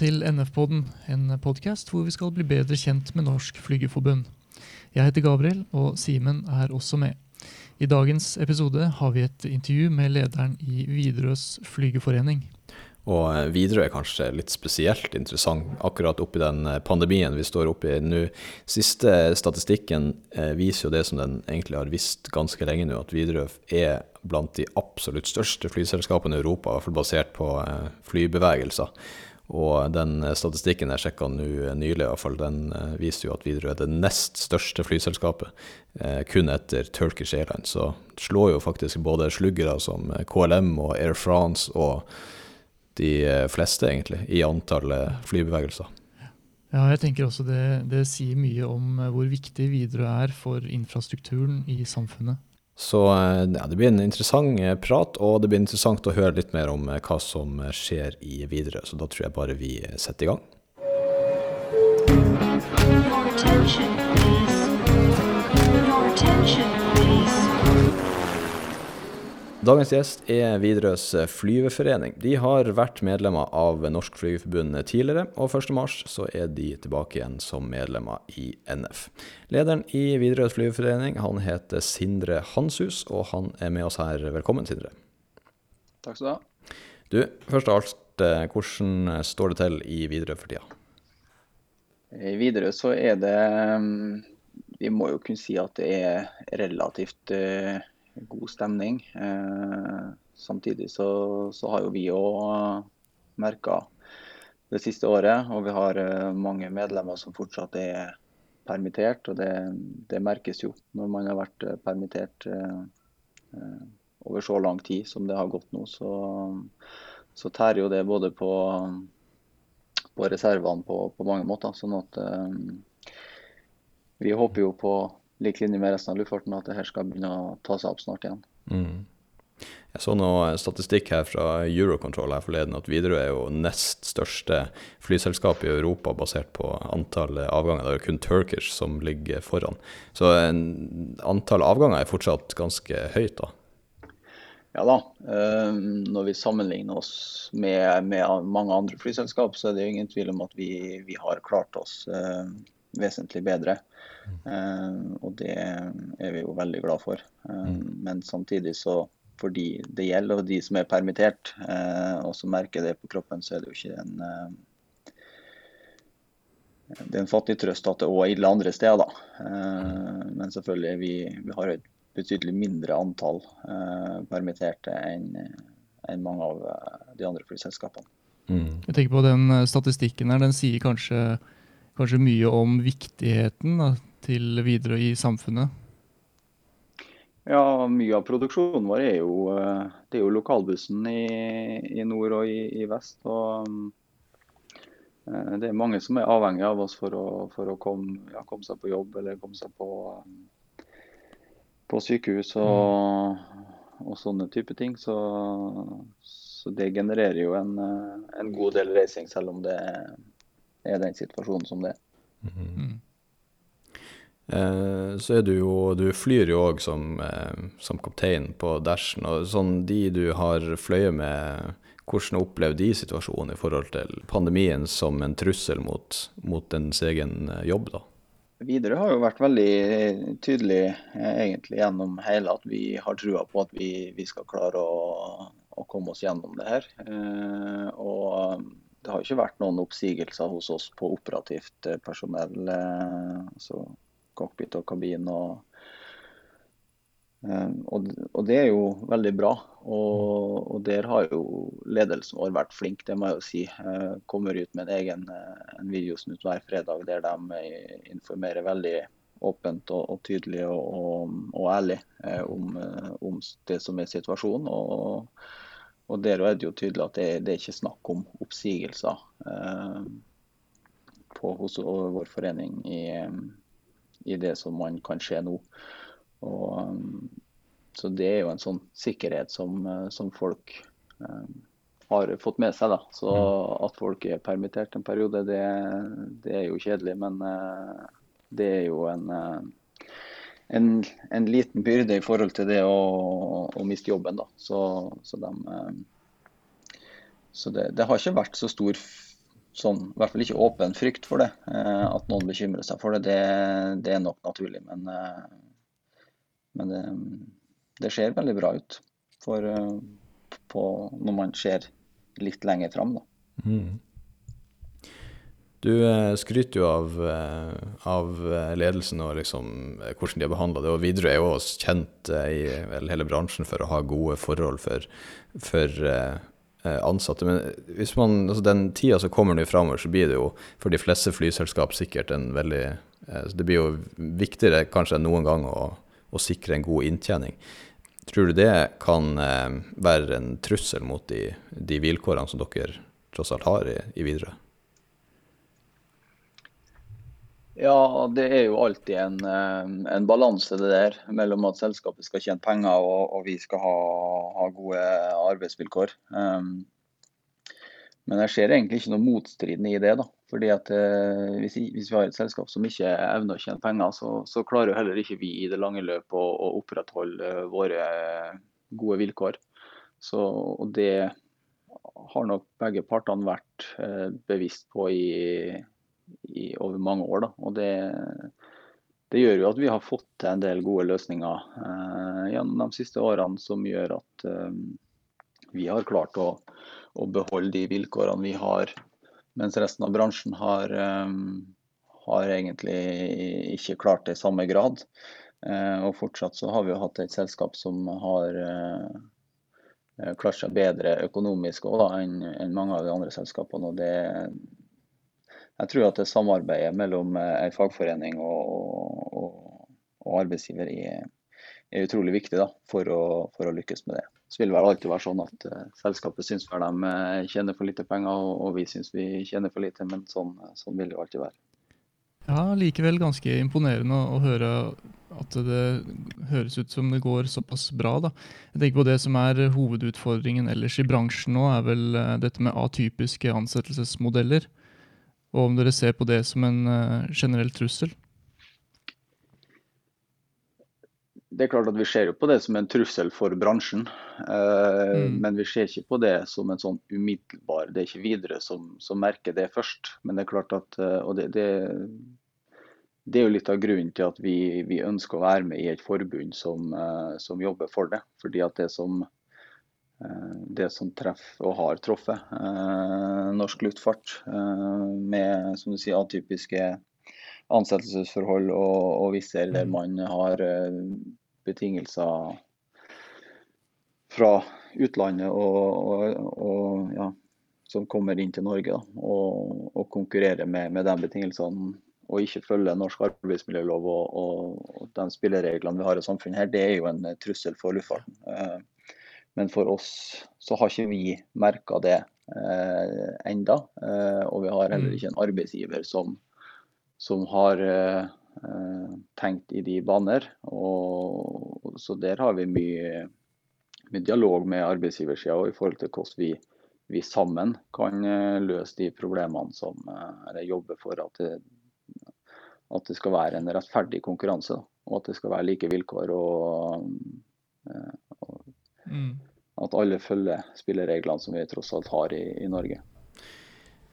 til NF-podden, en podkast hvor vi skal bli bedre kjent med Norsk Flygerforbund. Jeg heter Gabriel, og Simen er også med. I dagens episode har vi et intervju med lederen i Widerøes flygerforening. Og eh, Widerøe er kanskje litt spesielt interessant akkurat oppi den eh, pandemien vi står oppi nå. Siste statistikken eh, viser jo det som den egentlig har visst ganske lenge nå, at Widerøe er blant de absolutt største flyselskapene i Europa, i hvert fall basert på flybevegelser. Og den statistikken jeg sjekka nå nylig, i hvert fall, den viser jo at Widerøe er det nest største flyselskapet, kun etter Turkish Airlines. Så slår jo faktisk både sluggere som KLM og Air France og de eh, fleste, egentlig, i antall eh, flybevegelser. Ja, jeg tenker også det, det sier mye om eh, hvor viktig Widerøe er for infrastrukturen i samfunnet. Så ja, det blir en interessant prat, og det blir interessant å høre litt mer om hva som skjer i Widerøe. Så da tror jeg bare vi setter i gang. Attention, Dagens gjest er Widerøes flyveforening. De har vært medlemmer av Norsk Flygerforbund tidligere, og 1.3 så er de tilbake igjen som medlemmer i NF. Lederen i Widerøes flyveforening han heter Sindre Hanshus, og han er med oss her. Velkommen, Sindre. Takk skal du ha. Du, først av alt, eh, hvordan står det til i Widerøe for tida? I Widerøe så er det mm, Vi må jo kunne si at det er relativt uh, god stemning. Eh, samtidig så, så, har jo vi òg merka det siste året, og vi har eh, mange medlemmer som fortsatt er permittert. og Det, det merkes jo når man har vært eh, permittert over så lang tid som det har gått nå. Så, så tærer jo det både på, på reservene på, på, mange måter. sånn at vi håper jo på lik linje med resten av luftfarten, at det her skal begynne å ta seg opp snart igjen. Mm. Jeg så noe statistikk her fra Eurocontrol her forleden at Widerøe er jo nest største flyselskap i Europa basert på antall avganger. Det er jo kun Turkish som ligger foran. Så antall avganger er fortsatt ganske høyt, da. Ja da. Ehm, når vi sammenligner oss med, med mange andre flyselskap, så er det jo ingen tvil om at vi, vi har klart oss ehm, vesentlig bedre. Uh, og det er vi jo veldig glad for. Uh, mm. Men samtidig så for de det gjelder, og de som er permittert, uh, og som merker det på kroppen, så er det jo ikke en det er en fattig trøst at det òg er ille andre steder. da. Men selvfølgelig, vi, vi har et betydelig mindre antall permitterte enn enn mange av de andre flyselskapene. Mm. Jeg tenker på den statistikken her, den sier kanskje, kanskje mye om viktigheten da, til videre i samfunnet? Ja, mye av produksjonen vår er jo, eh, det er jo lokalbussen i, i nord og i, i, vest. og eh, Det er mange som er avhengig av oss for å, for å komme, ja, komme, seg på jobb eller komme seg på, på sykehus og, og, sånne type ting. Så, så, det genererer jo en, en god del reising, selv om det er den situasjonen som det er. Mm. Eh, så er du jo Du flyr jo òg som, eh, som, kaptein på Dashen. Og sånn de du har fløyet med, hvordan opplever de situasjonen i forhold til pandemien som en trussel mot, mot ens egen eh, jobb, da? Widerøe har jo vært veldig tydelig egentlig gjennom hele at vi har trua på at vi, vi skal klare å, å, komme oss gjennom det her. Eh, og det har ikke vært noen oppsigelser hos oss på operativt personell. Eh, altså cockpit og kabin. Og, eh, og, og, det er jo veldig bra. Og, og, der har jo ledelsen vår vært flink, det må jeg jo si. Eh, kommer ut med en egen eh, en videosnutt hver fredag der de informerer veldig åpent og, og tydelig og, og ærlig om, om, det som er situasjonen. Og, og der er det jo tydelig at det, det er ikke snakk om oppsigelser eh, på, hos vår forening i, i det som man kan se nå. Og, um, så det er jo en sånn sikkerhet som, uh, som folk eh, har fått med seg. da. Så mm. at folk er permittert en periode, det, det er jo kjedelig. Men eh, det er jo en, en, en, liten byrde i forhold til det å, å miste jobben. Da. Så, så, de, eh, så det, det, har ikke vært så stor sånn, i hvert fall ikke åpen frykt for det. Eh, at noen bekymrer seg for det, det, det er nok naturlig. Men, men det, det, ser veldig bra ut for, på, når man ser litt lenger fram. Da. Mm. Du eh, skryter jo av, eh, av, eh, ledelsen og liksom hvordan de har behandla det. Og Widerøe er jo også kjent i hele bransjen for å ha gode forhold for, for ansatte. Men hvis man, altså den tida som kommer nå framover, så blir det jo for de fleste flyselskap sikkert en veldig Det blir jo viktigere kanskje enn noen gang å, å sikre en god inntjening. Tror du det kan være en trussel mot de, de vilkårene som dere tross alt har i, i Widerøe? Ja, det er jo alltid en, eh, en balanse det der mellom at selskapet skal tjene penger og, og vi skal ha, ha, gode arbeidsvilkår. Um, men jeg ser egentlig ikke noe motstridende i det. da. Fordi at uh, hvis, hvis, vi har et selskap som ikke evner å tjene penger, så, så klarer jo heller ikke vi i det lange løp å, å opprettholde våre gode vilkår. Så, og det har nok begge partene vært uh, bevisst på i i, over mange år. Da. Og det, det, gjør jo at vi har fått til en del gode løsninger eh, gjennom de siste årene som gjør at eh, vi har klart å, å, beholde de vilkårene vi har, mens resten av bransjen har, eh, har egentlig ikke klart det i samme grad. Eh, og fortsatt så har vi jo hatt et selskap som har eh, klart seg bedre økonomisk enn en mange av de andre selskapene. og det, jeg tror at det samarbeidet mellom en eh, fagforening og, og, og arbeidsgiver er, er, utrolig viktig da, for, å, for, å, lykkes med det. Så vil det alltid være sånn at uh, selskapet syns de uh, tjener for lite penger, og, og vi syns vi tjener for lite, men sånn, sånn, vil det alltid være. Ja, likevel ganske imponerende å høre at det høres ut som det går såpass bra. da. Jeg tenker på Det som er hovedutfordringen ellers i bransjen nå, er vel dette med atypiske ansettelsesmodeller og om dere ser på det som en uh, generell trussel? Det er klart at Vi ser jo på det som en trussel for bransjen, uh, mm. men vi ser ikke på det som en sånn umiddelbar Det er ikke videre som, som merker det først. Men det er klart at, uh, og det, det, det, er jo litt av grunnen til at vi, vi, ønsker å være med i et forbund som, som jobber for det. Fordi at det som Eh, det som treffer og har truffet eh, norsk luftfart, eh, med som du sier, atypiske ansettelsesforhold og, og visse der mm. man har betingelser fra utlandet og, og, og ja, som kommer inn til Norge da, og, og konkurrerer med, med de betingelsene og ikke følger norsk arbeidsmiljølov og, og, de spillereglene vi har i samfunnet her, det er jo en trussel for luftfarten. Men for oss så har ikke vi merka det eh, enda. Eh, og vi har heller mm. ikke en arbeidsgiver som, som har eh, tenkt i de baner. Og, så der har vi mye, mye dialog med arbeidsgiversida i forhold til hvordan vi, vi sammen kan eh, løse de problemene som eh, Eller jobbe for at det, at det skal være en rettferdig konkurranse. Og at det skal være like vilkår. og, eh, og Mm. At alle følger spillereglene som vi tross alt har i, i Norge.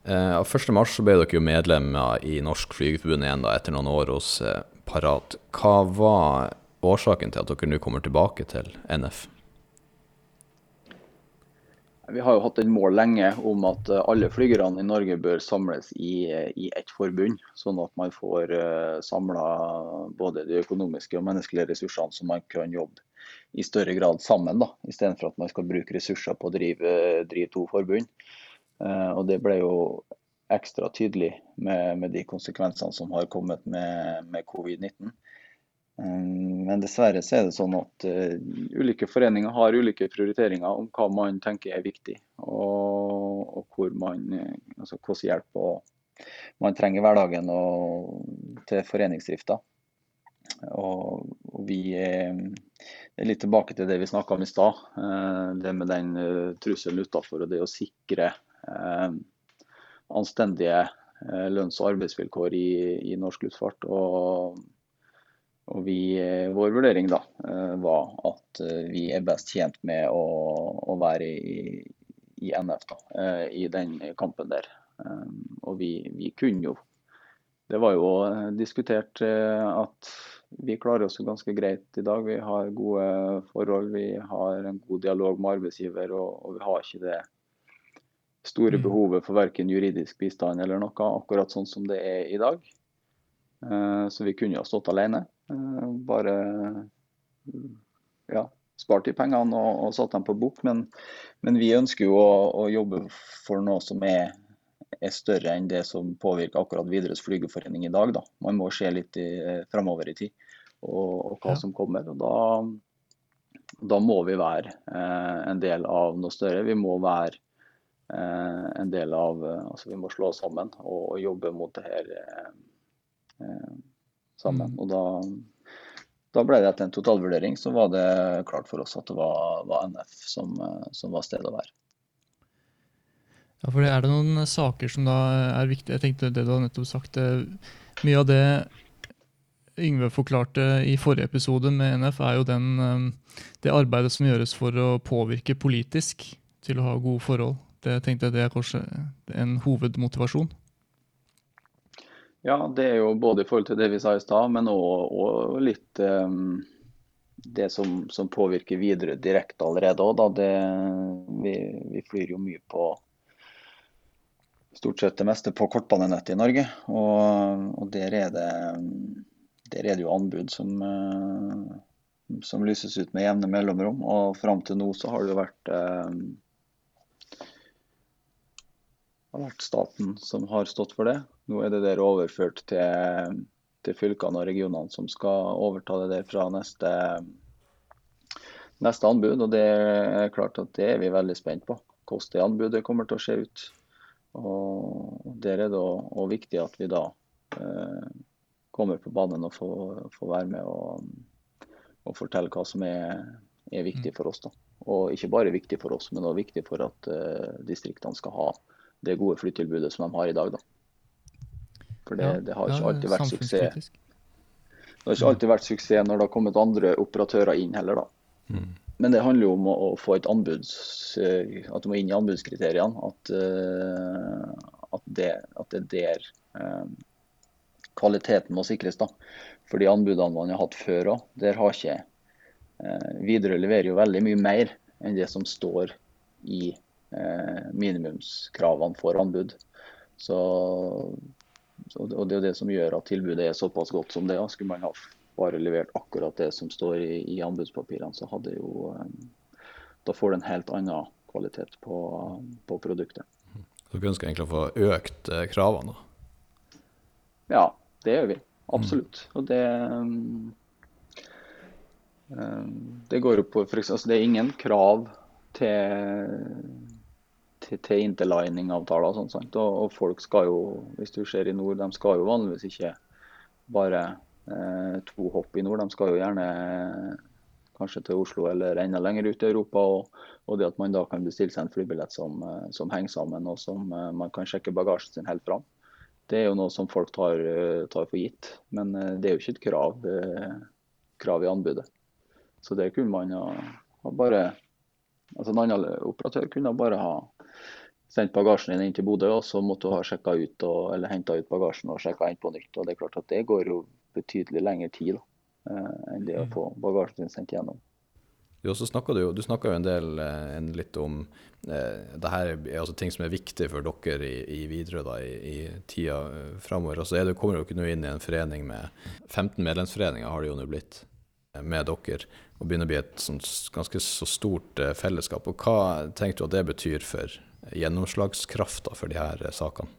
Eh, 1.3 ble dere jo medlemmer i Norsk Flygerforbund igjen da, etter noen år hos eh, Parat. Hva var årsaken til at dere nå kommer tilbake til NF? Vi har jo hatt et mål lenge om at eh, alle flygerne i Norge bør samles i, i ett forbund, sånn at man får eh, samla både de økonomiske og menneskelige ressursene som man kan jobbe i større grad sammen, da, istedenfor at man skal bruke ressurser på å drive, drive to forbund. Uh, og Det ble jo ekstra tydelig med, med de konsekvensene som har kommet med, med covid-19. Um, men dessverre så er det sånn at uh, ulike foreninger har ulike prioriteringer om hva man tenker er viktig, og, og hvor man, altså hvordan hjelp man trenger hverdagen og, til foreningsdrifta. Og, og vi er, er litt tilbake til det vi snakka om i stad. Eh, det med den eh, trusselen utafor og det å sikre eh, anstendige lønns- og arbeidsvilkår i, i norsk luftfart. Og, og vi, vår vurdering da, var at vi er best tjent med å, å være i, i NF da, i den kampen der. Og vi, vi kunne jo Det var jo diskutert at vi klarer oss ganske greit i dag. Vi har gode forhold, vi har en god dialog med arbeidsgiver, og, og vi har ikke det store mm. behovet for verken juridisk bistand eller noe, akkurat sånn som det er i dag. Uh, så vi kunne jo ha stått alene. Uh, bare ja, spart de pengene og, og satt dem på bok. Men, men vi ønsker jo å, å, jobbe for noe som er er større enn det som påvirker akkurat Widerøes flygerforening i dag. Da. Man må se litt i, eh, framover i tid og, og hva ja. som kommer. og da, da må vi være eh, en del av noe større. Vi må være eh, en del av eh, altså Vi må slå oss sammen og, og jobbe mot det her eh, eh sammen. Mm. Og da, da, ble det etter en totalvurdering så var det klart for oss at det var, var NF som, som var stedet å være. Ja, for Er det noen saker som da er viktige? Jeg tenkte det du har nettopp sagt. Eh, mye av det Yngve forklarte i forrige episode med NF, er jo den, eh, det arbeidet som gjøres for å påvirke politisk til å ha gode forhold. Det tenkte jeg det er kanskje en hovedmotivasjon? Ja, det er jo både i forhold til det vi sa i stad, men òg litt um, det som, som, påvirker videre direkte allerede òg. Vi, vi flyr jo mye på stort sett det meste på kortbanenettet i Norge. Og, og der, er det, der, er det, jo anbud som, eh, som lyses ut med jevne mellomrom. Og fram til nå så har det jo vært, eh, har vært staten som har stått for det. Nå er det der overført til, til fylkene og regionene som skal overta det der fra neste, neste anbud. Og det er klart at det er vi veldig spent på. Hvordan det anbudet kommer til å se ut. Og Der er det òg viktig at vi da eh, kommer på banen og får, får være med og, og, fortelle hva som er, er, viktig for oss. da. Og ikke bare viktig for oss, men også viktig for at eh, distriktene skal ha det gode flytilbudet som de har i dag. da. For det, ja, det har ikke alltid vært suksess. Det har ikke alltid vært suksess når det har kommet andre operatører inn heller, da. Men det handler jo om å, få et anbuds, eh, at du må inn i anbudskriteriene. At, uh, at, det, at det, er der uh, kvaliteten må sikres. da. For de anbudene man har hatt før òg, der har ikke uh, Widerøe leverer jo veldig mye mer enn det som står i minimumskravene for anbud. Så, og det er jo det som gjør at tilbudet er såpass godt som det. Skulle man ha bare levert akkurat det som står i, i anbudspapirene, så hadde jo eh, Da får du en helt annen kvalitet på, på produktet. Så dere ønsker egentlig å få økt kravene? kravene? Ja, det gjør vi. Absolutt. Mm. Og det eh, det går jo på for altså Det er ingen krav til, til, til interlining-avtaler. og og, og, folk skal jo, hvis du ser i nord, de skal jo vanligvis ikke bare Eh, to hopp i nord. De skal jo gjerne kanskje til Oslo eller enda lenger ut i Europa. Og, og det at man da kan bestille seg en flybillett som, eh, som, henger sammen, og som eh, man kan sjekke bagasjen sin helt fram. Det er jo noe som folk tar, tar for gitt. Men det er jo ikke et krav, krav i anbudet. Så det kunne man ha, ha bare altså En annen operatør kunne bare ha sendt bagasjen inn til Bodø, og så måtte du ha sjekka ut og, eller henta ut bagasjen og sjekka inn på nytt. og det er klart at det går jo betydelig lengre tid da, eh, enn det å mm. få bagasjen sin sendt gjennom. Du, du, du snakka jo en del eh, en litt om eh, det her er altså ting som er viktig for dere i, i Widerøe da, i, i tida eh, framover. Altså, det kommer ikke nå inn i en forening med 15 medlemsforeninger, har det jo nå blitt, eh, med dere. Og begynner å bli et sånt, ganske så stort eh, fellesskap. Og Hva tenker du at det betyr for gjennomslagskrafta for de her sakene?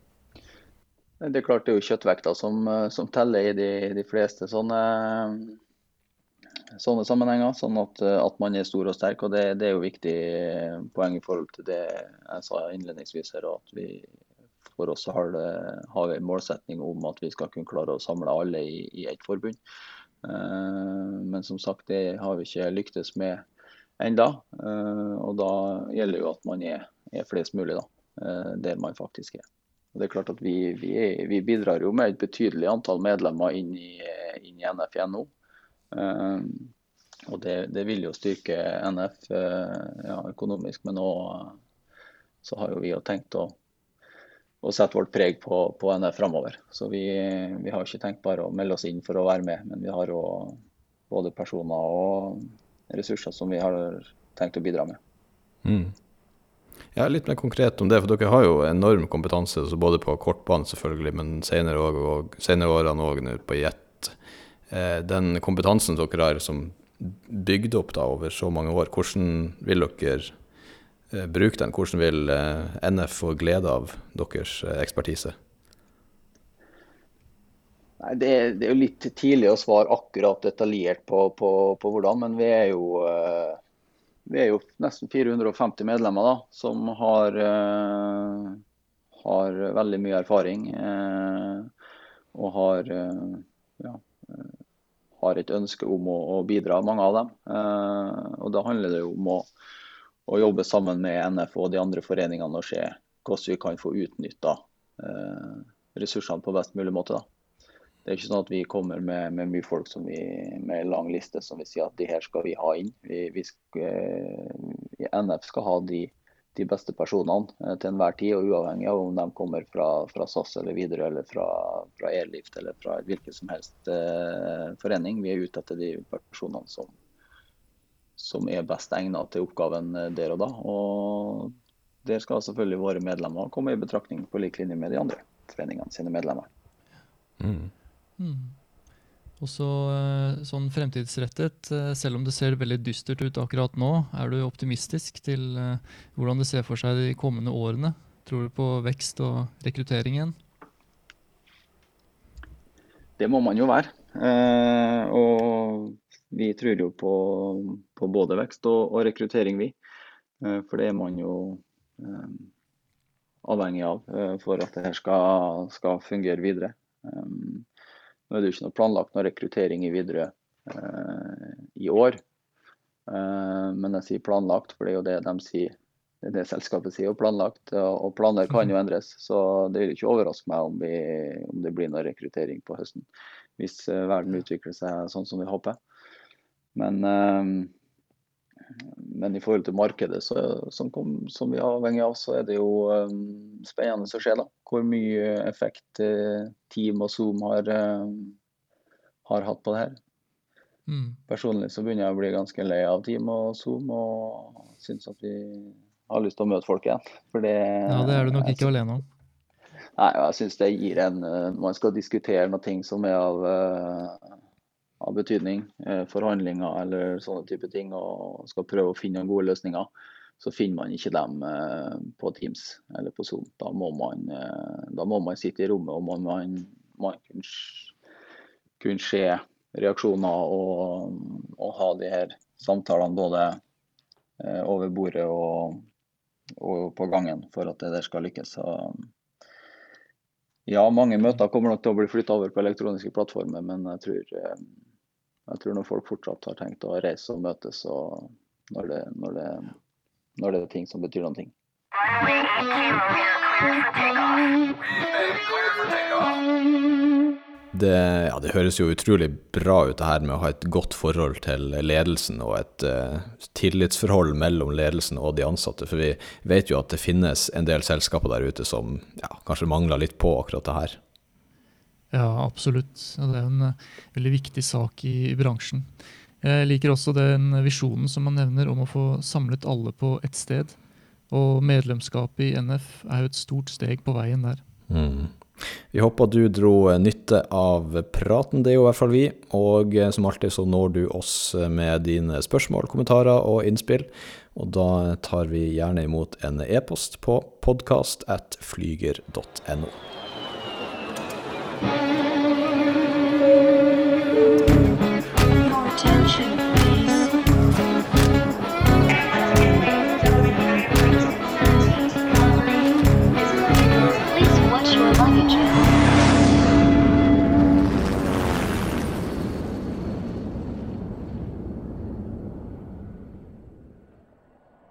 Det er klart det er jo kjøttvekta som, eh, som teller i de, de fleste sånne, sånne, sammenhenger. Sånn at, eh, at, man er stor og sterk. og Det, det er jo viktig poeng i forhold til det jeg sa innledningsvis her. at vi For oss har, det, har en målsetning om at vi skal kunne klare å samle alle i, i ett forbund. Eh, men som sagt, det har vi ikke lyktes med enda. Og da gjelder jo at man er, er flest mulig da, der man faktisk er. Og det er klart at vi, vi, vi, bidrar jo med et betydelig antall medlemmer inn i, inn i NFI nå. Og det, det, vil jo styrke NF ja, økonomisk, men òg så har jo vi jo tenkt å, å sette vårt preg på, på NF framover. Så vi, vi, har ikke tenkt bare å melde oss inn for å være med, men vi har òg både personer og ressurser som vi har tenkt å bidra med. Mm. Ja, Litt mer konkret om det, for dere har jo enorm kompetanse både på kortbanen selvfølgelig, men senere, og, og, senere årene òg på jet. Eh, den kompetansen dere har som bygd opp da over så mange år, hvordan vil dere eh, bruke den? Hvordan vil eh, NF få glede av deres ekspertise? Nei, det, det, er jo litt tidlig å svare akkurat detaljert på, på, på hvordan, men vi er jo vi er jo nesten 450 medlemmer da, som har, uh, har veldig mye erfaring. Uh, og har, uh, ja, har, et ønske om å, å, bidra, mange av dem. og Da handler det jo om å, å, jobbe sammen med NF og de andre foreningene og se hvordan vi kan få utnytta ressursene på best mulig måte. da. Det er ikke sånn at vi kommer med, med mye folk vi, med en lang liste som vi sier at de her skal vi ha inn. Vi, vi skal, eh, NF skal ha de, de, beste personene eh, til enhver tid, og uavhengig av om de kommer fra, fra SAS eller videre eller fra, fra Airlift eller fra hvilken som helst eh, forening. Vi er ute etter de personene som, som er best egnet til oppgaven eh, der og da. Og der skal selvfølgelig våre medlemmer komme i betraktning på lik linje med de andre foreningene sine medlemmer. Mm. Mm. Og så eh, sånn fremtidsrettet, eh, selv om det ser veldig dystert ut akkurat nå, er du optimistisk til eh, hvordan det ser for seg de kommende årene? Tror du på vekst og rekruttering igjen? Det må man jo være. Og vi tror jo på, på både vekst og, og rekruttering, vi. For det er man jo avhengig av for at det her skal, skal fungere videre. Um, nå er det jo ikke noe planlagt noe rekruttering i Widerøe eh, i år. Eh, men jeg sier planlagt, for det er jo det de sier. Det er det selskapet sier, og planlagt. Og planer kan jo mhm. endres. Så det vil ikke overraske meg om, vi, om det blir noe rekruttering på høsten. Hvis eh, verden utvikler seg sånn som vi håper. Men, eh, men i forhold til markedet så, som, kom, som, vi er avhengig av, så er det jo um, spennende å se da, hvor mye effekt uh, Team og Zoom har, uh, har hatt på det her. Mm. Personlig så begynner jeg å bli ganske lei av Team og Zoom, og syns at vi har lyst til å møte folk igjen. Det, ja, det er du nok ikke alene om. Nei, jeg syns det gir en Man skal diskutere noe som er av av betydning, eh, forhandlinger eller sånne type ting, og skal prøve å finne gode løsninger, så finner man ikke dem eh, på Teams eller på Zoom. Da må man, eh, da må man sitte i rommet og man, man, man kunne, kunne se reaksjoner og, og, ha de her samtalene både over bordet og, og, på gangen for at det der skal lykkes. Så, ja, mange møter kommer nok til å bli flytta over på elektroniske plattformer, men jeg tror jeg tror når folk fortsatt har tenkt å reise og møtes og når det, når det, når det er ting som betyr noen ting. Det, ja, det, høres jo utrolig bra ut det her med å ha et godt forhold til ledelsen og et uh, tillitsforhold mellom ledelsen og de ansatte. For vi vet jo at det finnes en del selskaper der ute som ja, kanskje mangler litt på akkurat det her. Ja, absolutt. Det er en uh, veldig viktig sak i, i, bransjen. Jeg liker også den visjonen som man nevner om å få samlet alle på ett sted. Og medlemskapet i NF er jo et stort steg på veien der. Mm. Vi håper du dro eh, nytte av praten, det er jo i hvert fall vi. Og eh, som alltid så når du oss med dine spørsmål, kommentarer og innspill. Og da tar vi gjerne imot en e-post på podkast at flyger.no. Thank you.